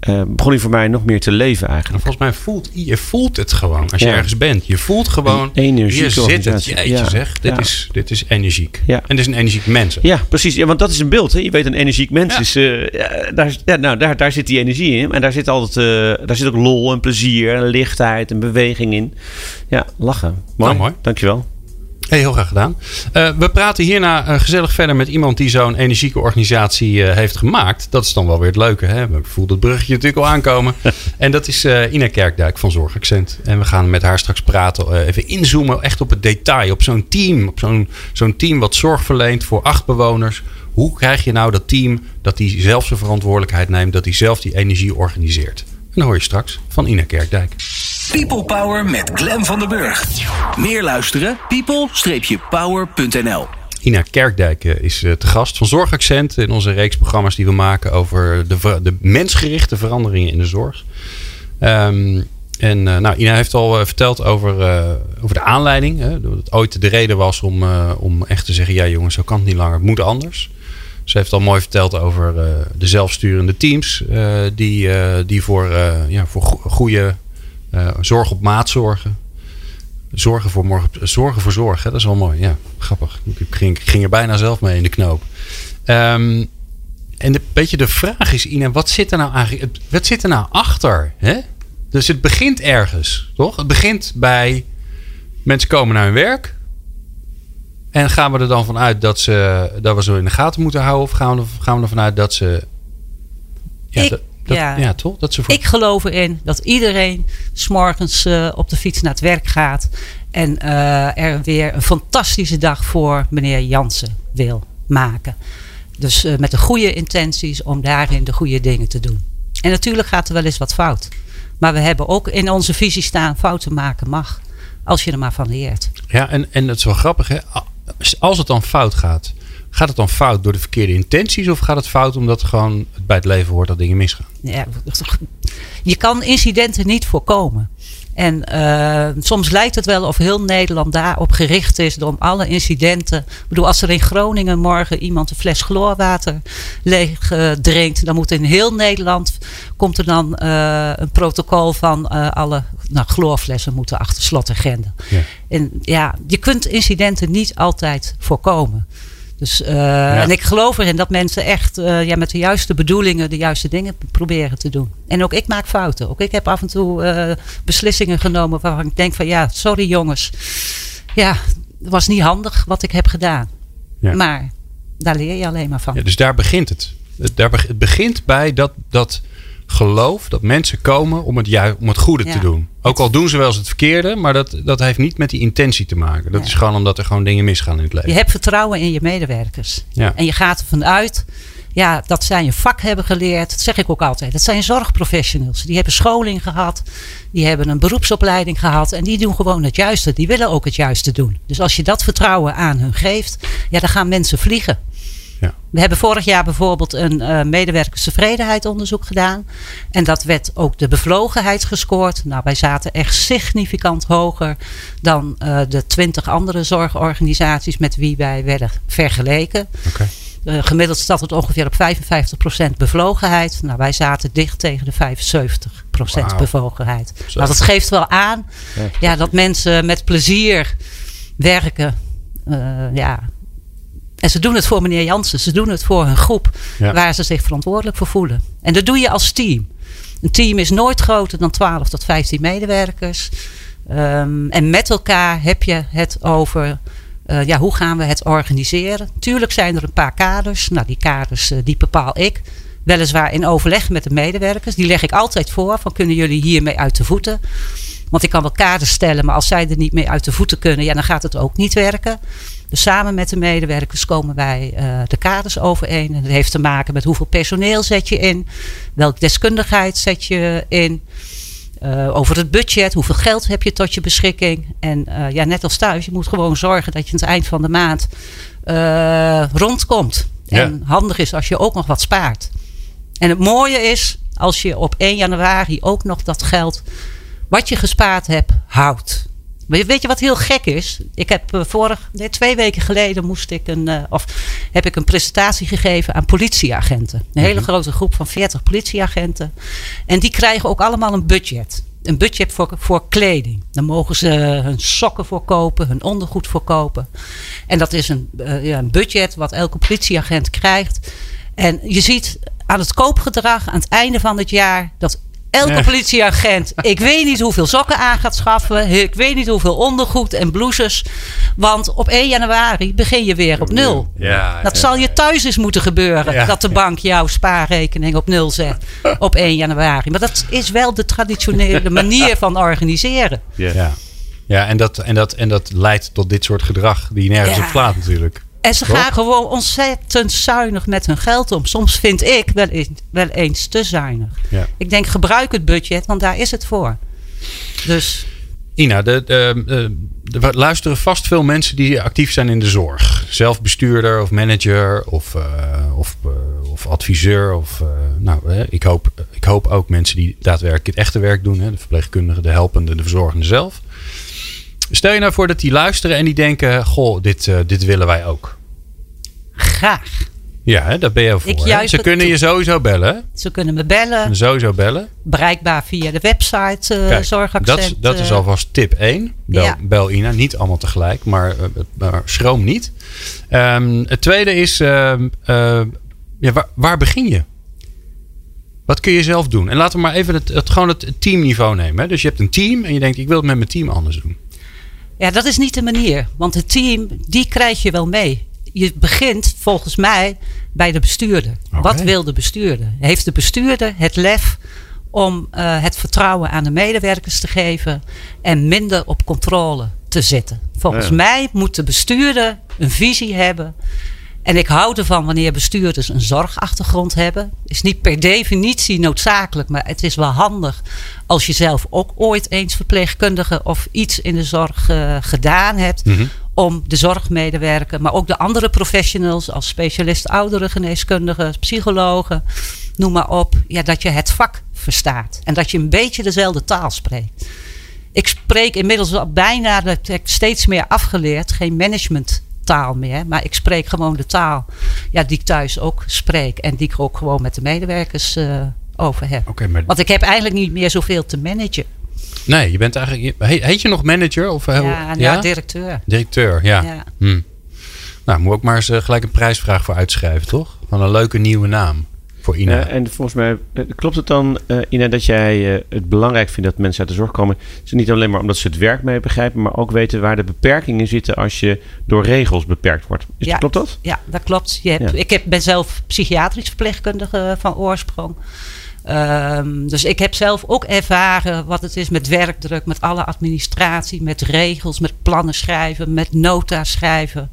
eh, begon hij voor mij nog meer te leven En eigenlijk. volgens mij voelt je voelt het gewoon als je Ja. ergens bent. Je voelt gewoon, Een energieke hier zit het. Jeetje Ja. zeg, dit, Ja. is, dit is energiek. Ja. En dit is een energiek mens. Ja, precies. Ja, want dat is een beeld. Hè? Je weet, een energiek mens is... ja, daar, ja, nou, daar, daar zit die energie in. En daar zit altijd eh, daar zit ook lol en plezier en lichtheid en beweging in. Ja, lachen. Mooi. Nou, mooi. Dankjewel. Hey, heel graag gedaan. Eh, we praten hierna eh, gezellig verder met iemand die zo'n energieke organisatie eh, heeft gemaakt. Dat is dan wel weer het leuke. Hè? We voelen het bruggetje natuurlijk al aankomen. en dat is Ina Kerkdijk van Zorgaccent. En we gaan met haar straks praten. even inzoomen echt op het detail. Op zo'n team. Op zo'n zo'n team wat zorg verleent voor acht bewoners. Hoe krijg je nou dat team dat die zelf zijn verantwoordelijkheid neemt. Dat die zelf die energie organiseert. En hoor je straks van Ina Kerkdijk. People Power met Glen van den Burg. Meer luisteren? people-power.nl Ina Kerkdijk eh, is eh, te gast van Zorgaccent in onze reeks programma's die we maken over de, de mensgerichte veranderingen in de zorg. Ehm, en eh, nou, Ina heeft al verteld over, over de aanleiding. Hè, dat het ooit de reden was om, om echt te zeggen: ja, jongens, zo kan het niet langer, het moet anders. Ze heeft al mooi verteld over eh, de zelfsturende teams eh, die, eh, die voor, ja, voor go- goede zorg op maat zorgen. Zorgen voor morgen, zorgen voor zorg, hè? dat is wel mooi. Ja, grappig. Ik ging, ging er bijna zelf mee in de knoop. Ehm, en de beetje de vraag is, Ina, wat zit er nou eigenlijk? Wat zit er nou achter? Hè? Dus het begint ergens, toch? Het begint bij mensen komen naar hun werk. En gaan we er dan vanuit dat, ze, dat we ze in de gaten moeten houden? Of gaan we, gaan we ervan uit dat ze. Ja, Ik- dat, dat- ja. ja. toch? Dat ze voor, Ik geloof erin dat iedereen s'morgens eh op de fiets naar het werk gaat. En eh, er weer een fantastische dag voor meneer Jansen wil maken. Dus eh, met de goede intenties om daarin de goede dingen te doen. En natuurlijk gaat er wel eens wat fout. Maar we hebben ook in onze visie staan: fouten maken mag. Als je er maar van leert. Ja, en, en het is wel grappig, hè? Als het dan fout gaat, gaat het dan fout door de verkeerde intenties of gaat het fout omdat het gewoon bij het leven hoort dat dingen misgaan? Ja, je kan incidenten niet voorkomen. En eh, soms lijkt het wel of heel Nederland daarop gericht is om alle incidenten. Ik bedoel, als er in Groningen morgen iemand een fles chloorwater leeg eh, drinkt, dan moet in heel Nederland komt er dan eh, een protocol van alle nou, chloorflessen moeten achter slot en grendel. Ja. En ja, je kunt incidenten niet altijd voorkomen. Dus, eh, En ik geloof erin dat mensen echt eh, ja, met de juiste bedoelingen de juiste dingen proberen te doen. En ook ik maak fouten. Ook ik heb af en toe eh, beslissingen genomen waarvan ik denk van ja, sorry jongens. Ja, het was niet handig wat ik heb gedaan. Ja. Maar daar leer je alleen maar van. Ja, dus daar begint het. Het, daar begint bij dat, dat geloof dat mensen komen om het, ju- om het goede Ja. te doen. Ook al doen ze wel eens het verkeerde, maar dat, dat heeft niet met die intentie te maken. Dat Ja. is gewoon omdat er gewoon dingen misgaan in het leven. Je hebt vertrouwen in je medewerkers. Ja. En je gaat ervan uit ja, dat zij een vak hebben geleerd. Dat zeg ik ook altijd. Dat zijn zorgprofessionals. Die hebben scholing gehad. Die hebben een beroepsopleiding gehad. En die doen gewoon het juiste. Die willen ook het juiste doen. Dus als je dat vertrouwen aan hun geeft. Ja, dan gaan mensen vliegen. Ja. We hebben vorig jaar bijvoorbeeld een uh, medewerkerstevredenheidsonderzoek gedaan. En dat werd ook de bevlogenheid gescoord. Nou, wij zaten echt significant hoger dan uh, de twintig andere zorgorganisaties met wie wij werden vergeleken. Okay. Uh, gemiddeld staat het ongeveer op 55% bevlogenheid. Nou, wij zaten dicht tegen de 75% wow. bevlogenheid. Zo. Maar dat geeft wel aan ja. ja. dat mensen met plezier werken. Uh, ja. En ze doen het voor meneer Jansen. Ze doen het voor hun groep ja. waar ze zich verantwoordelijk voor voelen. En dat doe je als team. Een team is nooit groter dan 12 tot 15 medewerkers. Um, en met elkaar heb je het over uh, ja, hoe gaan we het organiseren? Tuurlijk zijn er een paar kaders. Nou, die kaders uh, die bepaal ik. Weliswaar in overleg met de medewerkers. Die leg ik altijd voor. Van kunnen jullie hiermee uit de voeten? Want ik kan wel kaders stellen. Maar als zij er niet mee uit de voeten kunnen. Ja, dan gaat het ook niet werken. Dus samen met de medewerkers komen wij uh, de kaders overeen. En dat heeft te maken met hoeveel personeel zet je in. Welke deskundigheid zet je in. Uh, over het budget, hoeveel geld heb je tot je beschikking. En uh, ja, net als thuis, je moet gewoon zorgen dat je aan het eind van de maand rondkomt. Ja. En handig is als je ook nog wat spaart. En het mooie is als je op 1 januari ook nog dat geld wat je gespaard hebt houdt. Weet je wat heel gek is? Ik heb uh, vorig, nee, twee weken geleden moest ik een, uh, of heb ik een presentatie gegeven aan politieagenten. Een hele mm -hmm. grote groep van 40 politieagenten. En die krijgen ook allemaal een budget. Een budget voor, voor kleding. Dan mogen ze hun sokken voor kopen, hun ondergoed voor kopen. En dat is een, uh, ja, een budget wat elke politieagent krijgt. En je ziet aan het koopgedrag aan het einde van het jaar dat Elke politieagent, ik weet niet hoeveel sokken aan gaat schaffen. Ik weet niet hoeveel ondergoed en blouses. Want op 1 januari begin je weer op nul. Ja, dat zal je thuis eens moeten gebeuren. Dat de bank jouw spaarrekening op nul zet op 1 januari. Maar dat is wel de traditionele manier van organiseren. Ja, ja en, dat, en, dat, en dat leidt tot dit soort gedrag die nergens op slaat natuurlijk. En ze gaan gewoon ontzettend zuinig met hun geld om. Soms vind ik wel eens, wel eens te zuinig. Ja. Ik denk, gebruik het budget, want daar is het voor. Dus. Ina, de, de, de, de, luisteren vast veel mensen die actief zijn in de zorg. Zelf bestuurder of manager of, uh, of, uh, of adviseur. Of, uh, nou, ik, hoop, ik hoop ook mensen die daadwerkelijk het echte werk doen. Hè, de verpleegkundigen, de helpende, de verzorgende zelf. Stel je nou voor dat die luisteren en die denken: Goh, dit, uh, dit willen wij ook. Graag. Ja, hè, daar ben je voor. Ze kunnen je sowieso bellen. Ze kunnen me bellen. Sowieso bellen. Bereikbaar via de website uh, Kijk, Zorgaccent. Dat, dat is alvast tip 1. Bel, Ja. bel Ina. Niet allemaal tegelijk, maar, maar schroom niet. Um, het tweede is: um, uh, ja, waar, waar begin je? Wat kun je zelf doen? En laten we maar even het, het, gewoon het teamniveau nemen. Hè? Dus je hebt een team en je denkt: ik wil het met mijn team anders doen. Ja, dat is niet de manier. Want het team, die krijg je wel mee. Je begint volgens mij bij de bestuurder. Wat wil de bestuurder? Heeft de bestuurder het lef om uh, het vertrouwen aan de medewerkers te geven en minder op controle te zitten? Volgens Ja. mij moet de bestuurder een visie hebben. En ik hou ervan wanneer bestuurders een zorgachtergrond hebben. Is niet per definitie noodzakelijk, maar het is wel handig als je zelf ook ooit eens verpleegkundige of iets in de zorg uh, gedaan hebt. Mhm. Om de zorgmedewerker, maar ook de andere professionals als specialist ouderengeneeskundigen, psychologen, noem maar op. Ja, dat je het vak verstaat en dat je een beetje dezelfde taal spreekt. Ik spreek inmiddels al bijna, dat heb ik steeds meer afgeleerd, geen managementtaal meer. Maar ik spreek gewoon de taal ja, die ik thuis ook spreek. En die ik ook gewoon met de medewerkers uh, over heb. Maar Want ik heb eigenlijk niet meer zoveel te managen. nee, je bent eigenlijk. Heet, je nog manager? Of, uh, Ja, ja, directeur. Directeur, ja. Ja. Hm. Nou, moet ook maar eens uh, gelijk een prijsvraag voor uitschrijven, toch? Van een leuke nieuwe naam voor Ina. Ja, en volgens mij eh, klopt het dan, uh, Ina, dat jij uh, het belangrijk vindt dat mensen uit de zorg komen. Dus niet alleen maar omdat ze het werk mee begrijpen, maar ook weten waar de beperkingen zitten als je door regels beperkt wordt. Is, Ja. Klopt dat? Ja, dat klopt. Je hebt, Ja. Ik heb, ben zelf psychiatrisch verpleegkundige van oorsprong. Um, dus ik heb zelf ook ervaren wat het is met werkdruk, met alle administratie, met regels, met plannen schrijven, met nota schrijven.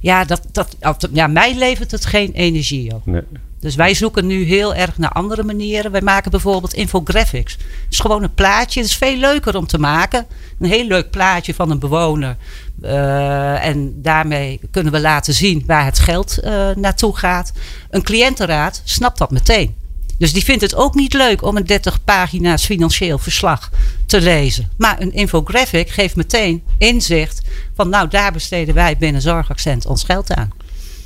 Ja, dat, dat, ja mij levert het geen energie op. Nee. Dus wij zoeken nu heel erg naar andere manieren. Wij maken bijvoorbeeld infographics. Het is gewoon een plaatje. Het is veel leuker om te maken. Een heel leuk plaatje van een bewoner. Uh, en daarmee kunnen we laten zien waar het geld uh, naartoe gaat. Een cliëntenraad snapt dat meteen. Dus die vindt het ook niet leuk om een 30 pagina's financieel verslag te lezen. Maar een infographic geeft meteen inzicht van nou daar besteden wij binnen Zorgaccent ons geld aan.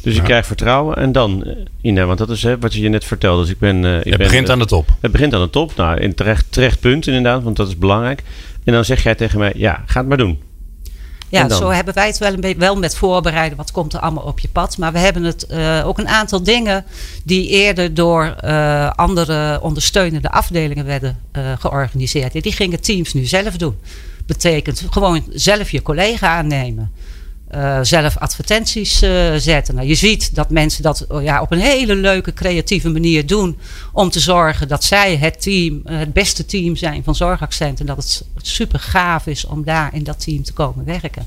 Dus je krijgt vertrouwen en dan, eh, Ina, want dat is hè, wat je je net vertelde. Dus ik ben, uh, ik het ben, begint aan de top. Het begint aan de top. Nou, in terecht, terecht punt inderdaad, want dat is belangrijk. En dan zeg jij tegen mij, ja, ga het maar doen. Ja, zo hebben wij het wel, een beetje, wel met voorbereiden. Wat komt er allemaal op je pad? Maar we hebben het uh, ook een aantal dingen die eerder door uh, andere ondersteunende afdelingen werden uh, georganiseerd. Die gingen teams nu zelf doen. Betekent gewoon zelf je collega aannemen. Uh, zelf advertenties uh, zetten. Nou, je ziet dat mensen dat oh ja, op een hele leuke, creatieve manier doen. Om te zorgen dat zij het team, uh, het beste team zijn van Zorgaccent. En dat het super gaaf is om daar in dat team te komen werken.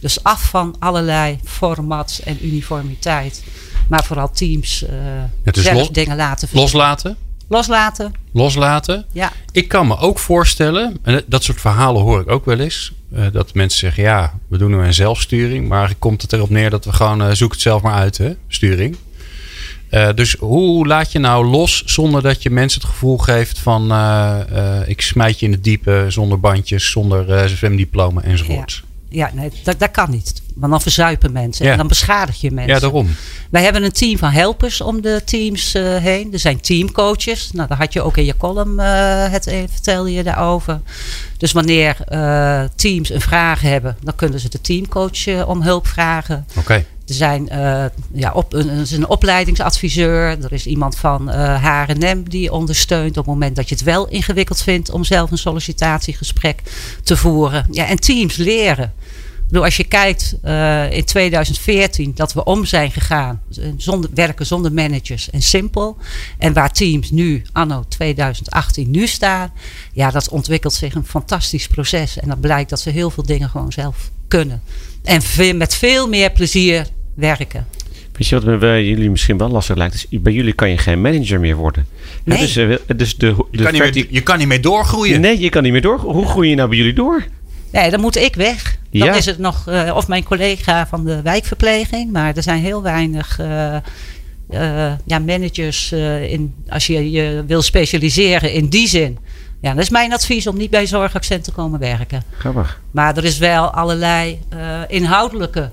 Dus af van allerlei formats en uniformiteit. Maar vooral teams zelf los, dingen laten. Loslaten? Loslaten. Loslaten. Ja. Ik kan me ook voorstellen, en dat soort verhalen hoor ik ook wel eens. Uh, dat mensen zeggen, ja, we doen nu een zelfsturing. Maar komt het erop neer dat we gewoon uh, zoek het zelf maar uit, hè, sturing. Uh, dus hoe laat je nou los zonder dat je mensen het gevoel geeft van ik smijt je in het diepe zonder bandjes, zonder zwemdiploma enzovoort. Ja ja, nee, dat, dat kan niet. Want dan verzuipen mensen Ja. en dan beschadig je mensen. Ja, daarom. Wij hebben een team van helpers om de teams eh, heen. Er zijn teamcoaches. Nou, daar had je ook in je column eh, het eh, vertelde je daarover. Dus wanneer teams een vraag hebben, dan kunnen ze de teamcoach om hulp vragen. Oké. Er zijn eh, ja, op, een, is een opleidingsadviseur. Er is iemand van eh H&M die ondersteunt op het moment dat je het wel ingewikkeld vindt om zelf een sollicitatiegesprek te voeren. Ja, en teams leren. Ik bedoel, als je kijkt uh, in 2014 dat we om zijn gegaan, zonder, werken zonder managers en simpel. En waar teams nu, anno 2018, nu staan. Ja, dat ontwikkelt zich een fantastisch proces. En dat blijkt dat ze heel veel dingen gewoon zelf kunnen. En met veel meer plezier werken. Weet je wat bij jullie misschien wel lastig lijkt? Is, bij jullie kan je geen manager meer worden. Nee. dus, eh, dus de, de Je kan, niet meer, je kan niet meer doorgroeien. Nee, je kan niet meer door. Hoe groei je nou bij jullie door? Nee, dan moet ik weg. Dan Ja. is het nog, eh, of mijn collega van de wijkverpleging. Maar er zijn heel weinig eh, eh, ja, managers. eh, in, als je je wil specialiseren in die zin. Ja, dat is mijn advies om niet bij Zorgaccent te komen werken. Grappig. Maar er is wel allerlei eh, inhoudelijke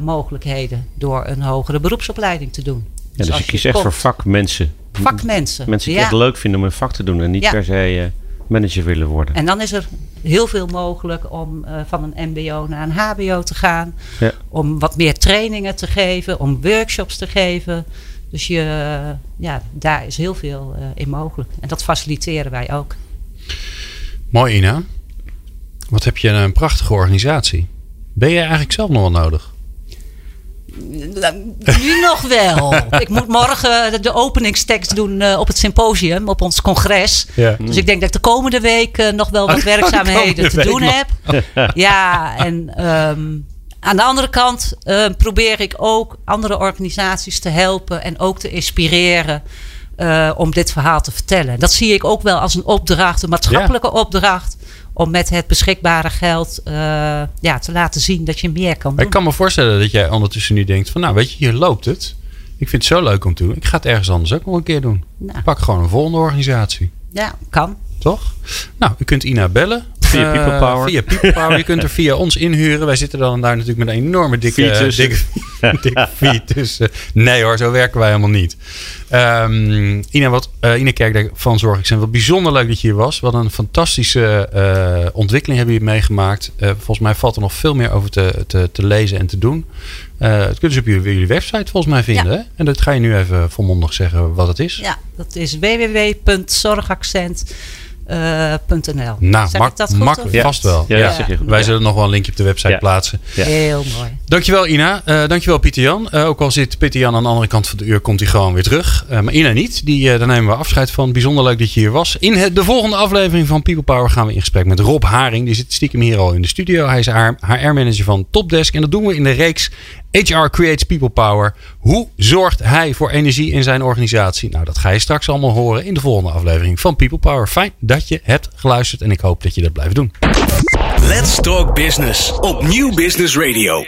mogelijkheden door een hogere beroepsopleiding te doen. Ja, dus als je kiest echt voor vakmensen. vakmensen. Mensen die ja. het leuk vinden om een vak te doen en niet Ja. per se eh, manager willen worden. En dan is er heel veel mogelijk om eh, van een MBO naar een HBO te gaan. Ja. Om wat meer trainingen te geven, om workshops te geven. Dus je, eh, ja, daar is heel veel eh, in mogelijk. En dat faciliteren wij ook. Mooi Ina. Wat heb je een prachtige organisatie. Ben jij eigenlijk zelf nog wel nodig? Nu nog wel. Ik moet morgen de- openingstekst doen eh, op het symposium, op ons congres. Ja. Dus ik denk dat ik de komende week eh, nog wel wat Oh, de werkzaamheden te doen heb. Ja, en ehm, aan de andere kant eh, probeer ik ook andere organisaties te helpen en ook te inspireren. Eh, om dit verhaal te vertellen. Dat zie ik ook wel als een opdracht, een maatschappelijke opdracht. Om met het beschikbare geld eh, ja, te laten zien dat je meer kan doen. Ik kan me voorstellen dat jij ondertussen nu denkt van nou weet je, hier loopt het. Ik vind het zo leuk om te doen. Ik ga het ergens anders ook nog een keer doen. Nou. Pak gewoon een volgende organisatie. Ja, kan. Toch? Nou, u kunt Ina bellen. Via Eh, People Power. Via People Power. Je kunt er via ons inhuren. Wij zitten dan daar natuurlijk met een enorme dikke Fee tussen. dikke, dikke fee tussen. Nee hoor, zo werken wij helemaal niet. Ehm, Ina, wat, eh, Ina Kerkdijk van Zorgexcent. Wat bijzonder leuk dat je hier was. Wat een fantastische eh, ontwikkeling hebben hier meegemaakt. Eh, volgens mij valt er nog veel meer over te, te, te lezen en te doen. Eh dat kunnen ze op jullie, jullie website volgens mij vinden. Ja. Hè? En dat ga je nu even volmondig zeggen wat het is. Ja, dat is www.zorgaccent. Nou, nou, zeg ik dat goed? makkelijk, Ja. vast wel. Ja, Ja. dat zeg je goed. Wij zullen nog wel een linkje op de website Ja. plaatsen. Ja. Heel mooi. Dankjewel Ina. Eh dankjewel Pieter Jan. Eh, ook al zit Pieter Jan aan de andere kant van de uur, komt hij gewoon weer terug. Eh, maar Ina niet. Die, eh, daar nemen we afscheid van. Bijzonder leuk dat je hier was. In het, de volgende aflevering van People Power gaan we in gesprek met Rob Haring. Die zit stiekem hier al in de studio. Hij is HR-manager van Topdesk. En dat doen we in de reeks HR Creates People Power. Hoe zorgt hij voor energie in zijn organisatie? Nou, dat ga je straks allemaal horen in de volgende aflevering van People Power. Fijn dat je hebt geluisterd en ik hoop dat je dat blijft doen. Let's Talk Business op Nieuw Business Radio.